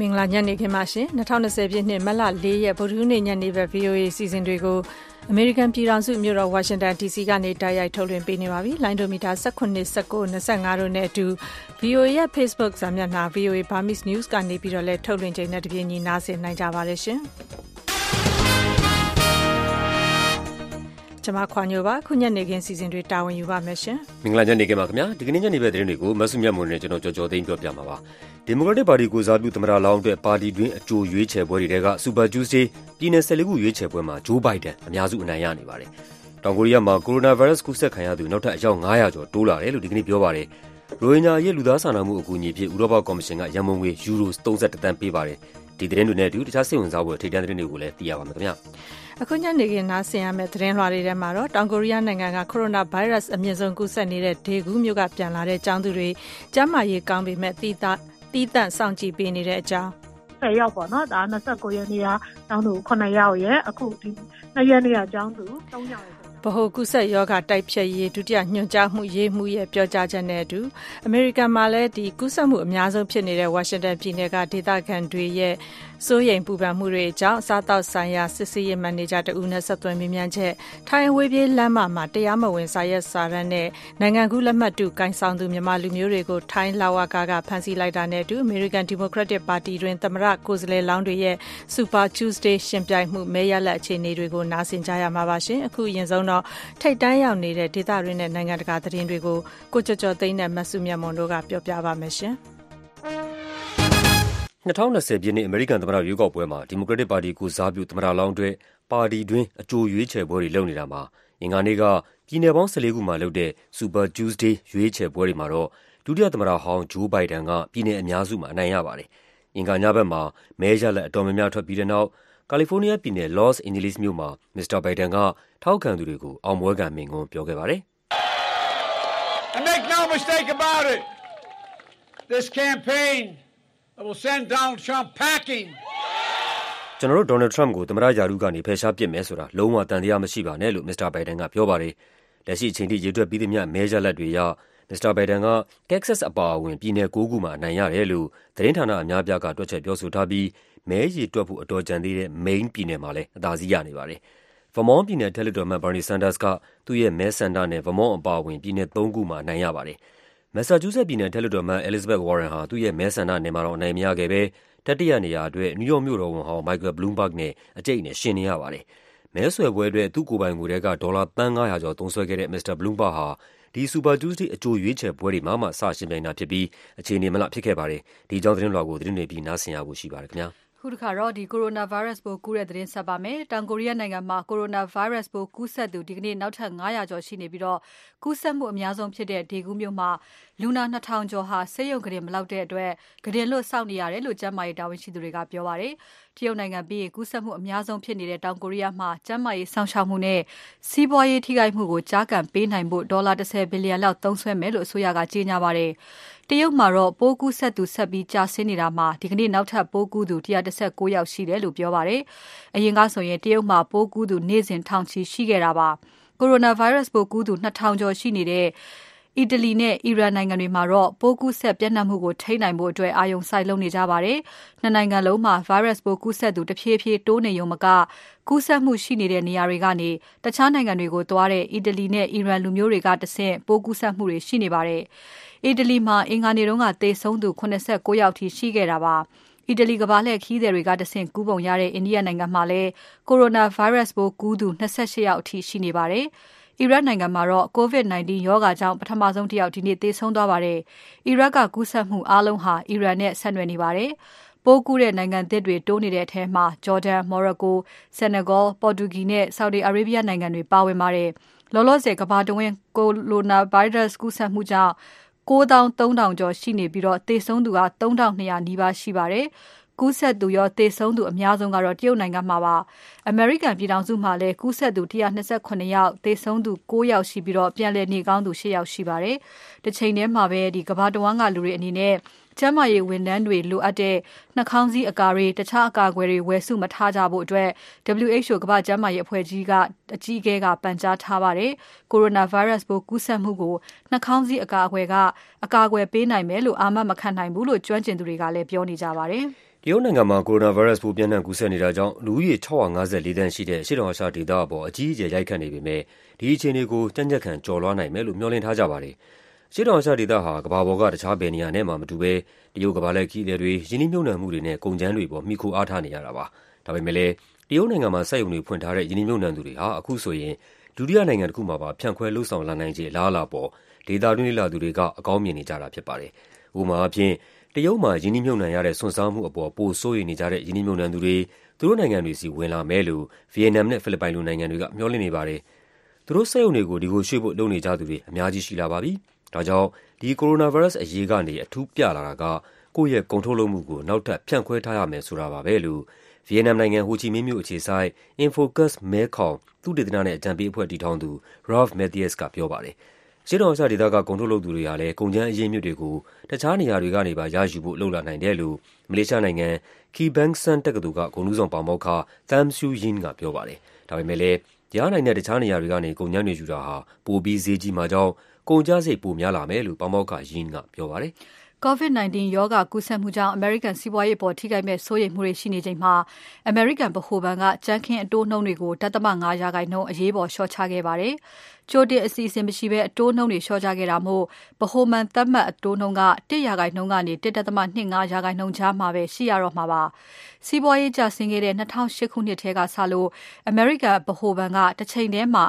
မင်္ဂလာညနေခင်းပါရှင်2020ပြည့်နှစ်မတ်လ4ရက်ဗုဒ္ဓဟူးနေ့ညနေဘက် VOA စီစဉ်တွေကိုအမေရိကန်ပြည်ထောင်စုမြို့တော်ဝါရှင်တန် DC ကနေတိုက်ရိုက်ထုတ်လွှင့်ပေးနေပါပြီလိုင်းဒိုမီတာ19 19 25တို့နဲ့အတူ VOA ရဲ့ Facebook စာမျက်နှာ VOA Burmese News ကနေပြီးတော့လည်းထုတ်လွှင့်ချိန်နဲ့တပြေးညီနားဆင်နိုင်ကြပါတယ်ရှင် ကျွန်မခွာညိုပါခုညနေခင်းစီစဉ်တွေတာဝန်ယူပါမယ်ရှင်မင်္ဂလာညနေခင်းပါခင်ဗျာဒီကနေ့ညနေဘက်သတင်းတွေကိုမဆုမြတ်မွန်နဲ့ကျွန်တော်ကြော်ကြော်သိန်းပြောပြမှာပါဒီမိုကရက်တစ်ပါတီကိုစားပြုသမ္မတလောင်းအတွက်ပါတီတွင်းအကြိုရွေးချယ်ပွဲတွေက Super Tuesday ပြည်နယ်14ခုရွေးချယ်ပွဲမှာဂျိုးဘိုင်ဒန်အများစုအနိုင်ရနေပါတယ်တောင်ကိုရီးယားမှာကိုရိုနာဗိုင်းရပ်စ်ကူးစက်ခံရသူနောက်ထပ်အယောက်900ကျော်တိုးလာတယ်လို့ဒီကနေ့ပြောပါတယ်ရိုဟင်ဂျာရဲ့လူသားစာနာမှုအကူအညီဖြင့်ဥရောပကော်မရှင်ကရန်ပုံငွေယူရို31တန်းပေးပါတယ်ဒီသတင်းတွေနဲ့အတူတခြားစိတ်ဝင်စားဖို့ထိတ်တန့်သတင်းတွေကိုလည်းသိရပါမယ်ခင်ဗျာ အခုညနေခင်းနားဆင်ရမယ့်သတင်းလွှာတွေထဲမှာတော့တောင်ကိုရီးယားနိုင်ငံကကိုရိုနာဗိုင်းရပ်စ်အမြင့်ဆုံးကူးစက်နေတဲ့ဒေဂူးမြို့ကပြန်လာတဲ့ကျောင်းသူတွေကျန်းမာရေးကောင်းပေမဲ့တီးသတီးသန့်စောင့်ကြည့်ပေးနေတဲ့အကြောင်း10ယောက်ပေါ့နော်ဒါ29ရက်နေ့ကကျောင်းသူ9ယောက်ရဲ့အခုဒီ2ရက်နေ့ကကျောင်းသူ3ယောက်ရဲ့ဗဟိုကုဆက်ယောဂတိုက်ဖြတ်ရေးဒုတိယညွှန်ကြားမှုရေးမှုရဲ့ပြောကြားချက်နဲ့အတူအမေရိကန်မှာလည်းဒီကုဆက်မှုအများဆုံးဖြစ်နေတဲ့ဝါရှင်တန်ပြည်နယ်ကဒေသခံတွေရဲ့ စိုးရိမ်ပူပန်မှုတွေအကြောင်းစားတောက်ဆိုင်ရာစစ်ဆေးရေးမန်နေဂျာတဦးနဲ့ဆက်သွယ်မေးမြန်းချက်ထိုင်ဝေးပြေးလမ်းမမှာတရားမဝင်စာရက်စာရမ်းနဲ့နိုင်ငံကူးလက်မှတ်တူကိုင်ဆောင်သူမြန်မာလူမျိုးတွေကိုထိုင်းလာဝကာကဖမ်းဆီးလိုက်တာနဲ့အတူ American Democratic Party တွင်သမရကိုယ်စားလှယ်လောင်းတွေရဲ့ Super Tuesday ရှင်ပြိုင်မှုမဲရလက်အခြေအနေတွေကိုနားဆင်ကြရမှာပါရှင်အခုရင်ဆုံးတော့ထိတ်တန်းရောက်နေတဲ့ဒေသရင်းနဲ့နိုင်ငံတကာသတင်းတွေကိုကိုကျော်ကျော်သိန်းနဲ့မဆုမြတ်မွန်တို့ကပြောပြပါမယ်ရှင် 2020ပြည့်နှစ် အမေရိကန်သမ္မတရွေးကောက်ပွဲမှာ ဒီမိုကရက်တစ်ပါတီကိုစားပြု သမ္မတလောင်းအတွက် ပါတီတွင်း အကြိုရွေးချယ်ပွဲတွေ လုပ်နေတာမှာ အင်္ဂါနေ့က ပြည်နယ်ပေါင်း14ခုမှာလုပ်တဲ့ Super Tuesday ရွေးချယ်ပွဲတွေမှာတော့ ဒုတိယသမ္မတဟောင်းဂျိုးဘိုင်ဒန်ကပြည်နယ်အများစုမှာ အနိုင်ရပါတယ်။အင်္ဂါညဘက်မှာ မဲရလဒ်အတော်များများ ထွက်ပြီးတဲ့နောက် ကာလီဖိုးနီးယားပြည်နယ် Los Angeles မြို့မှာ မစ္စတာဘိုင်ဒန်ကထောက်ခံသူတွေကို အောင်ပွဲခံမိန့်ခွန်း ပြောခဲ့ပါတယ်။ And make no mistake about it. This campaign will send Donald Trump packing. ကျွန်တော်တို့ဒေါ်နယ်ထရမ့်ကိုသမ္မတယာရုကနေဖယ်ရှားပစ်မယ်ဆိုတာလုံးဝတန်တရားမရှိပါနဲ့လို့မစ္စတာဘိုင်ဒန်ကပြောပါတယ်။လက်ရှိအချိန်ထိရေတွက်ပြီးသမျှမဲရလဒ်တွေအရမစ္စတာဘိုင်ဒန်ကတက္ကဆက်စ်အပါအဝင်ပြည်နယ်၉ခုမှာအနိုင်ရတယ်လို့သတင်းဌာနအများအပြားကတွက်ချက်ပြောဆိုထားပြီးမဲရေတွက်ဖို့အတော်ကျန်သေးတဲ့ Maine ပြည်နယ်မှာလည်းအသာစီးရနေပါတယ်။ Vermont ပြည်နယ်အထက်လွှတ်တော်အမတ် Bernie Sanders ကသူ့ရဲ့မဲဆန္ဒနယ် Vermont အပါအဝင်ပြည်နယ်သုံးခုမှာအနိုင်ရပါတယ်။ Massachusetts ပြည်နယ် အထက်လွှတ်တော်အမတ် Elizabeth Warren ဟာ သူ့ရဲ့မဲဆန္ဒနယ်မှာတော့အနိုင်မရခဲ့ဘဲ တတိယနေရာအတွက် နယူးယောက်မြို့တော်ဝန်ဟောင်း Michael Bloomberg နဲ့ အကျိတ်အနယ် ယှဉ်နေရပါတယ်။မဲဆွယ်ပွဲအတွက် သူ့ကိုယ်ပိုင်ငွေထဲက ဒေါ်လာ သန်း ၅၀၀ ကျော် သုံးစွဲခဲ့တဲ့ မစ္စတာ Bloomberg ဟာ ဒီ Super Tuesday အကြိုရွေးချယ်ပွဲတွေမှာမှ စယှဉ်ပြိုင်တာဖြစ်ပြီး အခြေအနေမလှ ဖြစ်ခဲ့ပါတယ်။ဒီအကြောင်း သတင်းလွှာကို သတင်းတွေပြီး နားဆင်ရဖို့ရှိပါတယ်ခင်ဗျာ။ ခုတစ်ခါတော့ဒီ coronavirus ပိုးကူးတဲ့သတင်းဆက်ပါမယ်။တောင်ကိုရီးယားနိုင်ငံမှာ coronavirus ပိုးကူးစက်သူဒီကနေ့နောက်ထပ်900ကျော်ရှိနေပြီးတော့ကူးစက်မှုအများဆုံးဖြစ်တဲ့ဒေဂူးမြို့မှာလူနာ2000ကျော်ဟာဆေးရုံကလေးမလောက်တဲ့အတွက်ကလေးလွတ်စောင့်နေရတယ်လို့ကျန်းမာရေးတာဝန်ရှိသူတွေကပြောပါတယ်။တရုတ်နိုင်ငံပြီးရင်ကူးစက်မှုအများဆုံးဖြစ်နေတဲ့တောင်ကိုရီးယားမှာကျန်းမာရေးဆောင်ရှောက်မှုနဲ့စီးပွားရေးထိခိုက်မှုကိုကြားကန်ပေးနိုင်ဖို့ဒေါ်လာ10ဘီလီယံလောက်သုံးစွဲမယ်လို့အစိုးရကကြေညာပါတယ်။ တရုတ်မှာတော့ပိုးကူးစက်သူဆက်ပြီးကျဆင်းနေတာမှာဒီကနေ့နောက်ထပ်ပိုးကူးသူ119ယောက်ရှိတယ်လို့ပြောပါတယ်။အရင်ကဆိုရင်တရုတ်မှာပိုးကူးသူနေ့စဉ်ထောင်ချီရှိခဲ့တာပါ။ coronavirus ပိုးကူးသူ2000ကျော်ရှိနေတဲ့ အီတလီနဲ့ အီရန်နိုင်ငံတွေမှာတော့ ပိုးကူးစက်ပြန့်နှံ့မှုကို ထိန်းနိုင်ဖို့အတွက်အာရုံစိုက်လုပ်နေကြပါတယ်။နှစ်နိုင်ငံလုံးမှာ virus ပိုးကူးစက်သူ တဖြည်းဖြည်းတိုးနေုံမက ကူးစက်မှုရှိနေတဲ့ နေရာတွေကနေ တခြားနိုင်ငံတွေကိုသွားတဲ့ အီတလီနဲ့ အီရန်လူမျိုးတွေကတဆင့် ပိုးကူးစက်မှုတွေ ရှိနေပါတယ်။အီတလီမှာ အင်္ဂါနေ့တုန်းကသေဆုံးသူ89ယောက်ထိ ရှိခဲ့တာပါ။အီတလီကမ္ဘာလှည့်ခရီးသည်တွေကတဆင့် ကူးပုံရတဲ့ အိန္ဒိယနိုင်ငံမှာလည်း coronavirus ပိုးကူးသူ28ယောက်အထိ ရှိနေပါတယ်။ အီရတ်နိုင်ငံမှာတော့ COVID-19 ရောဂါကြောင့် ပထမဆုံးတစ်ယောက် ဒီနေ့သေဆုံးသွားပါတယ်။အီရတ်က ကူးစက်မှုအားလုံးဟာ အီရန်နဲ့ ဆက်နွယ်နေပါတယ်။ပိုးကူးတဲ့နိုင်ငံသစ်တွေ တိုးနေတဲ့အထဲမှာဂျော်ဒန်၊မော်ရိုကို၊ Senegal ၊ပေါ်တူဂီနဲ့ Saudi Arabia နိုင်ငံတွေပါဝင်ပါတယ်။လောလောဆယ် ကမ္ဘာတဝန်း coronavirus ကူးစက်မှုကြောင့်9300ကျော်ရှိနေပြီးတော့သေဆုံးသူက3200နီးပါးရှိပါတယ်။ ကူးစက်သူရောသေဆုံးသူအများဆုံးကတော့တရုတ်နိုင်ငံမှာပါ။ American ပြည်ထောင်စုမှာလည်းကူးစက်သူ128ယောက်သေဆုံးသူ9ယောက်ရှိပြီးတော့ပြန်လည်နေကောင်းသူ8ယောက်ရှိပါတယ်။တစ်ချိန်တည်းမှာပဲဒီကမ္ဘာတဝန်းကလူတွေအနေနဲ့ကျန်းမာရေးဝန်ထမ်းတွေလိုအပ်တဲ့နှာခေါင်းစည်းအကာတွေတခြားအကာအကွယ်တွေဝယ်စုမထားကြဖို့အတွက် WHO ကမ္ဘာ့ကျန်းမာရေးအဖွဲ့ကြီးကအကြီးအကဲကပန်ကြားထားပါတယ်။ coronavirus ပိုးကူးစက်မှုကိုနှာခေါင်းစည်းအကာအကွယ်ကအကာအကွယ်ပေးနိုင်မယ်လို့အာမမခံနိုင်ဘူးလို့ကျွမ်းကျင်သူတွေကလည်းပြောနေကြပါတယ်။ တရုတ်နိုင်ငံမှာ ကိုရိုနာဗိုင်းရပ်စ်ပိုး ပျံ့နှံ့ကူးစက်နေတာကြောင့် လူဦးရေ ၆၅၄ သန်းရှိတဲ့ အရှေ့တောင်အာရှဒေသအပေါ် အကြီးအကျယ် ရိုက်ခတ်နေပေမယ့် ဒီအခြေအနေကို ကြံ့ကြံ့ခံ ကျော်လွှားနိုင်မယ်လို့ မျှော်လင့်ထားကြပါတယ်။အရှေ့တောင်အာရှဒေသဟာ ကမ္ဘာပေါ်က တခြားဘယ်နေရာနဲ့မှမတူဘဲ တရုတ် ကမ္ဘာလှည့်ခရီးသည်တွေ၊ရင်းနှီးမြှုပ်နှံမှုတွေနဲ့ ကုန်ကြမ်းတွေအပေါ် မှီခိုအားထားနေရတာပါ။ဒါပေမယ့်လည်း တရုတ်နိုင်ငံမှာ စက်ရုံတွေဖွင့်ထားတဲ့ ရင်းနှီးမြှုပ်နှံသူတွေဟာ အခုဆိုရင် ဒုတိယနိုင်ငံတခုမှာပါ ဖြန့်ခွဲလုပ်ဆောင်လာနိုင်ခြေ အလားအလာအပေါ် ဒေသတွင်း လေ့လာသူတွေက အကောင်းမြင်နေကြတာ ဖြစ်ပါတယ်။ဥပမာအားဖြင့် တရုတ်မှာ ရင်းနှီးမြှုပ်နှံရတဲ့ စွန့်စားမှုအပေါ် ပိုစိုးရိမ်နေကြတဲ့ ရင်းနှီးမြှုပ်နှံသူတွေ သူတို့နိုင်ငံတွေဆီ ဝင်လာမယ်လို့ ဗီယက်နမ်နဲ့ ဖိလစ်ပိုင်လို နိုင်ငံတွေက မျှော်လင့်နေပါတယ်။သူတို့စက်ရုံတွေကို ဒီကိုရွှေ့ဖို့ လုပ်နေကြသူတွေ အများကြီးရှိလာပါပြီ။ဒါကြောင့် ဒီ ကိုရိုနာဗိုင်းရပ်စ်အရေးကနေ အထူးပြလာတာက ကိုယ့်ရဲ့ကုန်ထုတ်လုပ်မှုကို နောက်ထပ် ဖြန့်ခွဲထားရမယ် ဆိုတာပါပဲလို့ ဗီယက်နမ်နိုင်ငံ၊ဟိုချီမင်းမြို့အခြေစိုက် infocus မဲခေါင် သုတေသနနဲ့ အကြံပေးအဖွဲ့ တည်ထောင်သူ Ralph Matthias ကပြောပါတယ်။ အရှေ့တောင်အာရှဒေသက ကုန်ထုတ်လုပ်သူတွေဟာလည်း ကုန်ကြမ်းအရင်းအမြစ်တွေကို တခြားနေရာတွေကနေပါ ရယူဖို့ လုပ်လာနိုင်တယ်လို့ မလေးရှားနိုင်ငံ၊ Kee Beng Sun တက္ကသိုလ်က ဂုဏ်ထူးဆောင်ပါမောက္ခ Tham Siew Yin က ပြောပါတယ်။ဒါပေမယ့်လည်း ရနိုင်တဲ့ တခြားနေရာတွေကနေ ကုန်ကြမ်းတွေယူတာဟာ ပိုပြီးဈေးကြီးမှာကြောင့် ကုန်ကျစရိတ် ပိုများလာမယ်လို့ ပါမောက္ခ Yin ကပြောပါတယ်။ COVID-19 ရောဂါကူးစက်မှုကြောင့် အမေရိကန်စီးပွားရေးအပေါ် ထိခိုက်မယ့် စိုးရိမ်မှုတွေရှိနေချိန်မှာ အမေရိကန်ဗဟိုဘဏ်က ကြမ်းခင်းအတိုးနှုန်းတွေကို ဒသမ ၅%အရေးပေါ် လျှော့ချခဲ့ပါတယ်။ ကြိုတင်အစီအစဉ်မရှိဘဲအတိုးနှုန်းတွေလျှော့ချခဲ့တာမို့ဗဟိုဘဏ်သတ်မှတ်အတိုးနှုန်းက၁%ကနေ၁.၂၅%ကြားမှာပဲရှိရတော့မှာပါ။စီးပွားရေးကျဆင်းခဲ့တဲ့၂၀၀၈ခုနှစ်ထဲကစလို့အမေရိကန်ဗဟိုဘဏ်ကတချိန်ထဲမှာ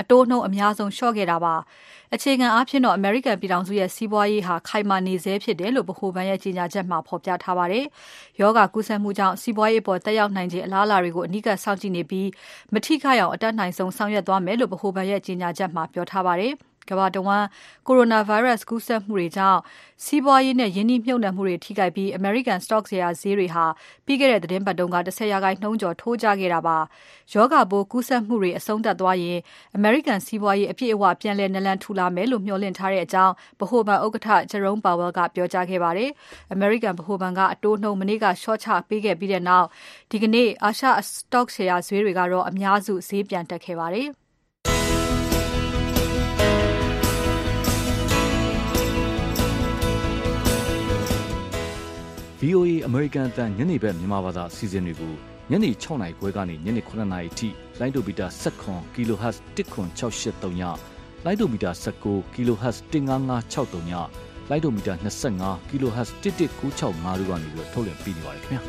အတိုးနှုန်းအများဆုံးလျှော့ခဲ့တာပါ။အခြေခံအားဖြင့်တော့အမေရိကန်ပြည်ထောင်စုရဲ့စီးပွားရေးဟာခိုင်မာနေဆဲဖြစ်တယ်လို့ဗဟိုဘဏ်ရဲ့ကြေညာချက်မှာဖော်ပြထားပါတယ်။ရောဂါကူးစက်မှုကြောင့်စီးပွားရေးအပေါ်သက်ရောက်နိုင်ခြေအလားအလာတွေကိုအနီးကပ်စောင့်ကြည့်နေပြီးမထိခိုက်အောင်အတတ်နိုင်ဆုံးဆောင်ရွက်သွားမယ်လို့ဗဟိုဘဏ်ရဲ့ကြေညာချက်မှာပြောထားပါတယ်။ ကမ္ဘာတဝန်း Coronavirus ကူးစက်မှုတွေကြောင့်စီးပွားရေးနဲ့ရင်းနှီးမြှုပ်နှံမှုတွေထိခိုက်ပြီးအမေရိကန် Stock ရှယ်ယာဈေးတွေဟာပြီးခဲ့တဲ့သီတင်းပတ်က၁၀%ကျော်ထိုးကျခဲ့တာပါ။ရောဂါပိုးကူးစက်မှုတွေအဆုံးသတ်သွားရင်အမေရိကန်စီးပွားရေးအပြည့်အဝပြန်လည်နာလန်ထူလာမယ်လို့မျှော်လင့်ထားတဲ့အကြောင်းဗဟိုဘဏ်ဥက္ကဋ္ဌ Jerome Powell ကပြောကြားခဲ့ပါတယ်။အမေရိကန်ဗဟိုဘဏ်ကအတိုးနှုန်းမနေ့ကလျှော့ချပေးခဲ့ပြီးနောက်ဒီကနေ့အာရှ Stock ရှယ်ယာဈေးတွေကတော့အများစုဈေးပြန်တက်ခဲ့ပါတယ်။ VOA အမေရိကန်အသံညနေဘက်မြန်မာဘာသာအစီအစဉ်တွေကိုညနေ၆နာရီခွဲကနေညနေ၇နာရီအထိလိုင်းဒိုမီတာ၁၇ kHz 10683ည၊လိုင်းဒိုမီတာ၁၉ kHz 15563ည၊လိုင်းဒိုမီတာ25 kHz 11965တို့ကနေထုတ်လွှင့်ပေးနေပါတယ်ခင်ဗျာ။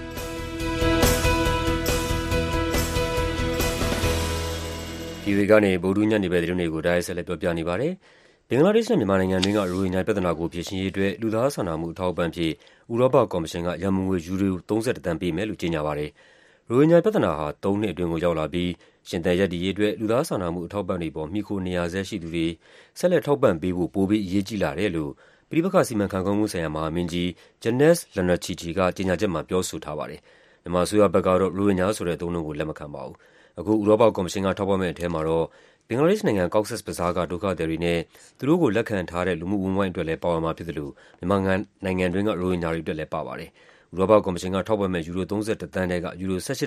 VOA ကနေဗုဒ္ဓဟူးညနေဘက်သတင်းတွေကိုတိုက်ရိုက်ဆက်လက်ပြောပြနေပါတယ်။ ဘင်္ဂလားဒေ့ရှ်နဲ့ မြန်မာနိုင်ငံတွင်းက ရိုဟင်ဂျာပြဿနာကို ဖြေရှင်းရေးအတွက် လူသားစာနာမှု အထောက်အပံ့အဖြစ် ဥရောပကော်မရှင်က ရန်ပုံငွေ ယူရို ၃၁ သန်းပေးမယ်လို့ ကြေညာပါတယ်။ရိုဟင်ဂျာပြဿနာဟာ သုံးနှစ်အတွင်းကို ရောက်လာပြီး ရှင်သန်ရပ်တည်ရေးအတွက် လူသားစာနာမှု အထောက်အပံ့တွေအပေါ် မှီခိုနေရဆဲရှိသူတွေ ဆက်လက် ထောက်ပံ့ပေးဖို့ ပိုပြီး အရေးကြီးလာတယ်လို့ ပဋိပက္ခ စီမံခန့်ခွဲမှုဆိုင်ရာ မဟာမင်းကြီး Jannez Lanarchichi က ကြေညာချက်မှာ ပြောဆိုထားပါတယ်။မြန်မာအစိုးရဘက်ကတော့ ရိုဟင်ဂျာဆိုတဲ့ အသုံးအနှုန်းကို လက်မခံပါဘူး။အခု ဥရောပကော်မရှင်က ထောက်ပံ့မယ့်ထဲမှာတော့ ဘင်္ဂလားဒေ့ရှ်နိုင်ငံ၊ Cox's Bazar က ဒုက္ခသည်တွေနဲ့ သူတို့ကိုလက်ခံထားတဲ့ လူမှုအဝန်းအဝိုင်းအတွက်လည်း ပါဝင်မှာဖြစ်သလို မြန်မာနိုင်ငံတွင်းက ရိုဟင်ဂျာတွေအတွက်လည်း ပါပါတယ်။ဥရောပကော်မရှင်က ထောက်ပံ့မယ့် ယူရို ၃၁ သန်းထဲက ယူရို ၁၈.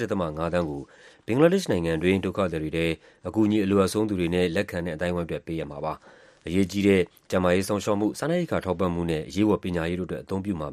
၅ သန်းကို ဘင်္ဂလားဒေ့ရှ်နိုင်ငံတွင်း ဒုက္ခသည်တွေထဲ အကူအညီ အလိုအပ်ဆုံးသူတွေနဲ့ လက်ခံတဲ့အသိုင်းအဝိုင်းအတွက် ပေးအပ်မှာပါ။ အရေးကြီးတဲ့ ကျန်းမာရေးစောင့်ရှောက်မှု၊စားနပ်ရိက္ခာထောက်ပံ့မှုနဲ့ အရေးပေါ် ပညာရေးတို့အတွက် အသုံးပြုမှာ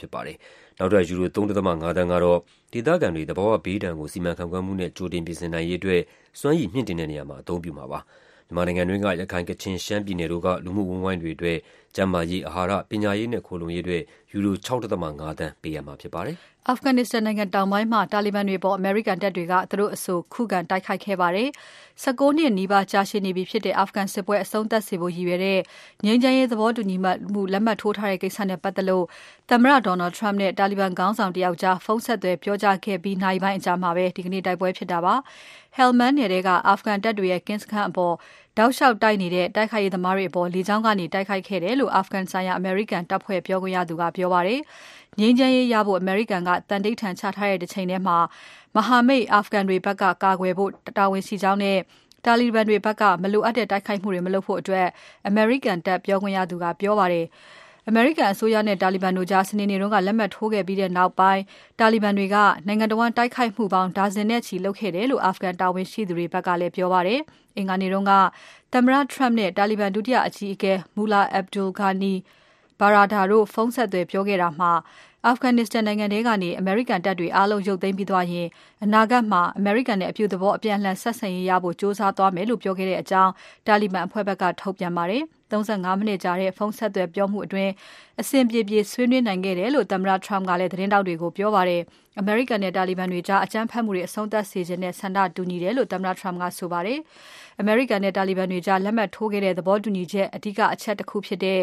ဖြစ်ပါတယ်။နောက်ထပ် ယူရို ၃.၅ သန်းကတော့ ဒေသခံတွေ သဘာဝဘေးဒဏ်ကို စီမံခန့်ခွဲမှုနဲ့ ကြိုတင်ပြင်ဆင်နိုင်ရေးအတွက် စွမ်းရည်မြှင့်တင်တဲ့နေရာမှာ အသုံးပြုမှာပါ။မြန်မာနိုင်ငံတွင်းက ရခိုင်၊ကချင်၊ရှမ်းပြည်နယ်တို့က လူမှုအဝန်းအဝိုင်းတွေအတွက် ကျန်းမာရေး၊အာဟာရ၊ပညာရေးနဲ့ ခိုလှုံရေးအတွက် ယူရို ၆.၅ သန်း ပေးအပ်မှာဖြစ်ပါတယ်။ Afghanistan နိုင်ငံတောင်ပိုင်းမှာတာလီဘန်တွေအပေါ်အမေရိကန်တပ်တွေကသူတို့အဆိုခုခံတိုက်ခိုက်ခဲ့ပါတယ်။၁၉နှစ်နီးပါးကြာရှည်နေပြီဖြစ်တဲ့အာဖဂန်စစ်ပွဲအဆုံးသတ်စေဖို့ရည်ရွယ်တဲ့ငြိမ်းချမ်းရေးသဘောတူညီမှုလက်မှတ်ထိုးထားတဲ့ကိစ္စနဲ့ပတ်သက်လို့သမ္မတ Donald Trump နဲ့တာလီဘန်ခေါင်းဆောင်တယောက်ကြားဖုန်းဆက်သွယ်ပြောကြားခဲ့ပြီးနာရီပိုင်းအကြာမှာပဲဒီကနေ့တိုက်ပွဲဖြစ်တာပါ။ Helmand နယ်ထဲကအာဖဂန်တပ်တွေရဲ့ကင်းစခန်းအပေါ်တောက်လျှောက်တိုက်နေတဲ့ တိုက်ခိုက်ရေးသမားတွေအပေါ် လေကြောင်းကနေ တိုက်ခိုက်ခဲ့တယ်လို့ အာဖဂန်ဆိုင်ရာ အမေရိကန်တပ်ဖွဲ့ပြောခွင့်ရသူက ပြောပါတယ်။ငြိမ်းချမ်းရေးရဖို့ အမေရိကန်က သန္နိဋ္ဌာန်ချထားတဲ့ တချိန်ထဲမှာ မဟာမိတ် အာဖဂန်တွေဘက်က ကာကွယ်ဖို့ တာဝန်ရှိကြောင်းနဲ့ တာလီဘန်တွေဘက်က မလိုအပ်တဲ့ တိုက်ခိုက်မှုတွေ မလုပ်ဖို့ အမေရိကန်တပ်ပြောခွင့်ရသူက ပြောပါတယ်။ အမေရိကန်အစိုးရနဲ့ တာလီဘန်တို့ကြား စနေနေ့က လက်မှတ်ထိုးခဲ့ပြီးနောက်ပိုင်း တာလီဘန်တွေက နိုင်ငံတဝန်း တိုက်ခိုက်မှုပေါင်း ဒါဇင်နဲ့ချီလုပ်ခဲ့တယ်လို့ အာဖဂန်တာဝန်ရှိသူတွေဘက်ကပြောပါတယ်။အင်္ဂါနေ့က သမ္မတ Trump နဲ့ တာလီဘန် ဒုတိယအကြီးအကဲ Mullah Abdul Ghani Baradar တို့ ဖုန်းဆက်သွယ်ပြောခဲ့တာမှာ အာဖဂန်နစ္စတန်နိုင်ငံထဲကနေ အမေရိကန်တပ်တွေအားလုံး ရုပ်သိမ်းပြီးသွားရင် အနာဂတ်မှာ အမေရိကန်နဲ့ အပြုသဘော အပြန်အလှန်ဆက်ဆံရေးရဖို့ ကြိုးစားသွားမယ်လို့ ပြောခဲ့တဲ့အကြောင်း တာလီဘန်အဖွဲ့ဘက်က ထုတ်ပြန်ပါတယ်။ 35မိနစ်ကြာတဲ့ဖုန်းဆက်သွယ်ပြောမှုအတွင်းအဆင်ပြေပြေဆွေးနွေးနိုင်ခဲ့တယ်လို့သမ္မတ Trump ကလည်းသတင်းတောက်တွေကိုပြောပါတယ်။အမေရိကန်နဲ့တာလီဘန်တွေကြားအကြမ်းဖက်မှုတွေအဆုံးသတ်စေခြင်းနဲ့ဆန္ဒတူညီတယ်လို့သမ္မတ Trump ကဆိုပါတယ်။အမေရိကန်နဲ့တာလီဘန်တွေကြားလက်မှတ်ထိုးခဲ့တဲ့သဘောတူညီချက် အဓိကအချက်တစ်ခုဖြစ်တဲ့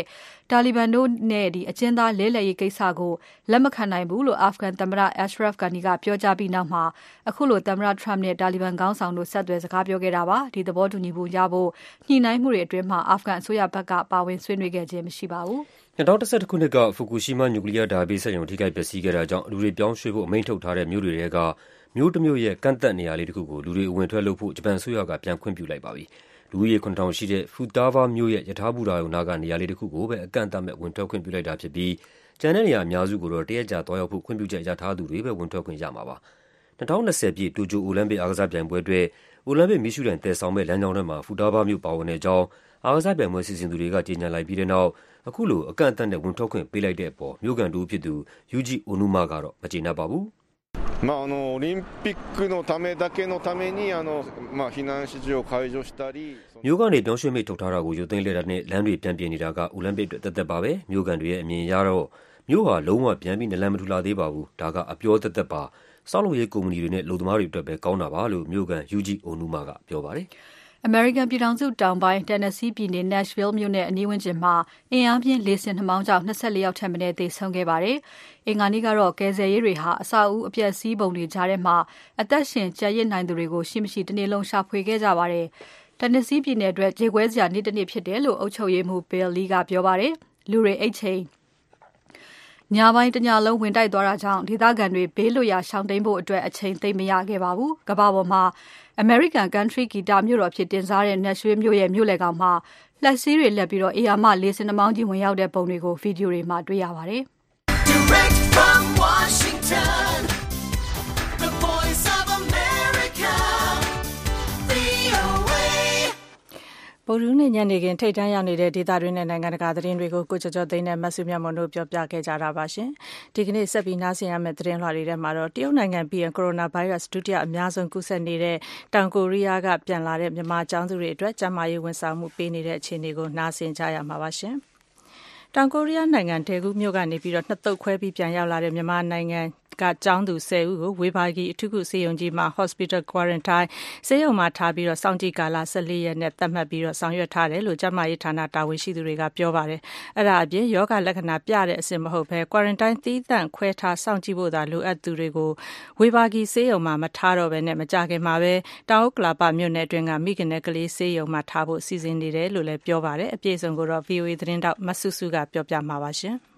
တာလီဘန်တို့နဲ့ဒီအကျဉ်းသားလဲလှယ်ရေးကိစ္စကို လက်မခံနိုင်ဘူးလို့ အာဖဂန်သမ္မတ Ashraf Ghani ကပြောကြားပြီးနောက်မှာအခုလို သမ္မတ Trump နဲ့ တာလီဘန်ခေါင်းဆောင်တို့ ဆက်သွယ်စကားပြောခဲ့တာပါ။ဒီသဘောတူညီမှုရဖို့ ညှိနှိုင်းမှုတွေအတွင်းမှာအာဖဂန်အစိုးရဘက်က ပါဝင်ဆွေးနွေးခဲ့ခြင်း မရှိပါဘူး။2011ခုနှစ်က ဖူကူရှီးမား နျူကလ িয়ার ဓာတ်ဘေးစက်ရုံ ထိခိုက်ပျက်စီးခဲ့တာကြောင့် လူတွေ ပြောင်းရွှေ့ဖို့ အမိန့်ထုတ်ထားတဲ့ မြို့တွေထဲက မြို့တမြို့ရဲ့ ကန့်သတ်နေရာလေးတခုကို လူတွေ အဝင်ထွက်လုပ်ဖို့ ဂျပန်အစိုးရက ပြန်ခွင့်ပြုလိုက်ပါပြီ။လူဦးရေ7,000ရှိတဲ့ဖူတာဗာမြို့ရဲ့ယထာဘူတာရုံနာကနေရာလေးတခုကိုပဲ အကန့်အသတ်မဲ့ ဝင်ထွက်ခွင့်ပြုလိုက်တာဖြစ်ပြီး ကျန်တဲ့နေရာအများစုကိုတော့ တရက်ကြာသွားရောက်ဖို့ ခွင့်ပြုချက်ရထားသူတွေပဲ ဝင်ထွက်ခွင့်ရမှာပါ။2020ပြည့် တိုကျို အိုလံပစ်အားကစားပြိုင်ပွဲအတွက် အိုလံပစ်မီးရှူးတိုင် သယ်ဆောင်မယ့် လမ်းကြောင်းထဲမှာ Futaba မြို့ ပါဝင်တဲ့အကြောင်း အားကစားပြိုင်ပွဲ စီစဉ်သူတွေက ကြေညာလိုက်ပြီးတဲ့နောက် အခုလို အကန့်အသတ်နဲ့ ဝင်ထွက်ခွင့် ပေးလိုက်တဲ့အပေါ် မြို့ခံတဦးဖြစ်သူ Yuji Onouma ကတော့ မကျေနပ်ပါဘူး။“မြို့ကနေ ပြောင်းရွှေ့မိန့်ထုတ်ထားတာကို ရုပ်သိမ်းလိုက်တာနဲ့ လမ်းတွေ ပြန်ပြင်နေတာက အိုလံပစ်အတွက် သက်သက်ပါပဲ။မြို့ခံတွေရဲ့ အမြင်အရတော့ မြို့ဟာ လုံးဝ ပြန်ပြီး နာလန်မထူလာသေးပါဘူး။ဒါက အပြောသက်သက်ပါ စောက်လုပ်ရေးကုမ္ပဏီတွေနဲ့လူသမားတွေအတွက်ပဲကောင်းတာပါလို့မြို့ကန် UG Onuma ကပြောပါတယ်အမေရိကန်ပြည်ထောင်စုတောင်ပိုင်း Tennessee ပြည်နယ် Nashville မြို့နဲ့အနီးဝန်းကျင်မှာ အင်အားပြင်းလေဆင်နှာမောင်းကြောင့်24ယောက်ထက်မနည်းသေဆုံးခဲ့ပါတယ်။အင်္ဂါနေ့ကတော့ ကယ်ဆယ်ရေးတွေဟာ အဆောက်အဦအပျက်စီးပုံတွေကြားထဲမှာ အသက်ရှင်ကျန်ရစ်နိုင်သူတွေကို ရှိမရှိ တနေ့လုံးရှာဖွေခဲ့ကြပါတယ်။ Tennessee ပြည်နယ်အတွက် ကြေကွဲစရာနေ့တစ်နေ့ဖြစ်တယ်လို့ အုပ်ချုပ်ရေးမှူး Bill Lee ကပြောပါတယ်။လူတွေ အိတ်ချိန် ညပိုင်းတညလုံးဝင်တိုက်သွားတာကြောင့်ဒေသခံတွေဘေးလွတ်ရာရှောင်တိန်ဖို့အတွက်အချိန်သိမ့်မရခဲ့ပါဘူး။ကမ္ဘာပေါ်မှာ American Country ဂီတမြို့တော်ဖြစ်တင်စားတဲ့ Nashville မြို့ရဲ့မြို့လယ်ကောင်မှာလက်ဆေးတွေလက်ပြီးတော့အေယာမလေးစင်နှမောင်းကြီးဝင်ရောက်တဲ့ပုံတွေကိုဗီဒီယိုတွေမှာတွေ့ရပါတယ်။ Direct from Washington ဗုဒ္ဓဟူးနေ့ညနေခင်း ထိပ်တန်းရောက်နေတဲ့ ဒေသတွင်းနဲ့ နိုင်ငံတကာ သတင်းတွေကို ကိုကျော်ကျော်သိန်းနဲ့မဆုမြတ်မွန်တို့ပြောပြခဲ့ကြတာပါရှင်။ဒီကနေ့ ဆက်ပြီးနားဆင်ရမယ့် သတင်းလွှာတွေထဲမှာတော့ တရုတ်နိုင်ငံပြီးရင် ကိုရိုနာဗိုင်းရပ်စ် ဒုတိယအများဆုံး ကူးစက်နေတဲ့ တောင်ကိုရီးယားက ပြန်လာတဲ့ မြန်မာကျောင်းသူတွေအတွက် ကျန်းမာရေးဝန်ဆောင်မှု ပေးနေတဲ့ အခြေအနေကို နားဆင်ကြရမှာပါရှင်။တောင်ကိုရီးယားနိုင်ငံ ဒယ်ဂူးမြို့ကနေပြီးတော့နှစ်သုတ်ခွဲပြီး ပြန်ရောက်လာတဲ့ မြန်မာနိုင်ငံက ကျောင်းသူ10ဦးကို ဝေဘာဂီ အထူးကုဆေးရုံကြီးမှာ Hospital Quarantine ဆေးရုံမှာထားပြီးတော့စောင့်ကြည့်ကာလ14ရက်နဲ့ သတ်မှတ်ပြီးတော့ဆောင်ရွက်ထားတယ်လို့ ကျန်းမာရေးဌာန တာဝန်ရှိသူတွေက ပြောပါတယ်။အဲ့ဒါအပြင်ယောဂလက္ခဏာပြတဲ့အဆင့် မဟုတ်ဘဲ Quarantine သီးသန့်ခွဲထား စောင့်ကြည့်ဖို့သာ လိုအပ်သူတွေကို ဝေဘာဂီဆေးရုံမှာ မထားတော့ဘဲနဲ့မကြခင်မှာပဲ တောင်ဥက္ကလာပမြို့နယ်အတွင်းက မိခင်နဲ့ကလေးဆေးရုံမှာထားဖို့ စီစဉ်နေတယ်လို့လည်း ပြောပါတယ်။အပြည့်အစုံကိုတော့ VOA သတင်းတောက်မဆုစုက ပြောပြမှာပါရှင်။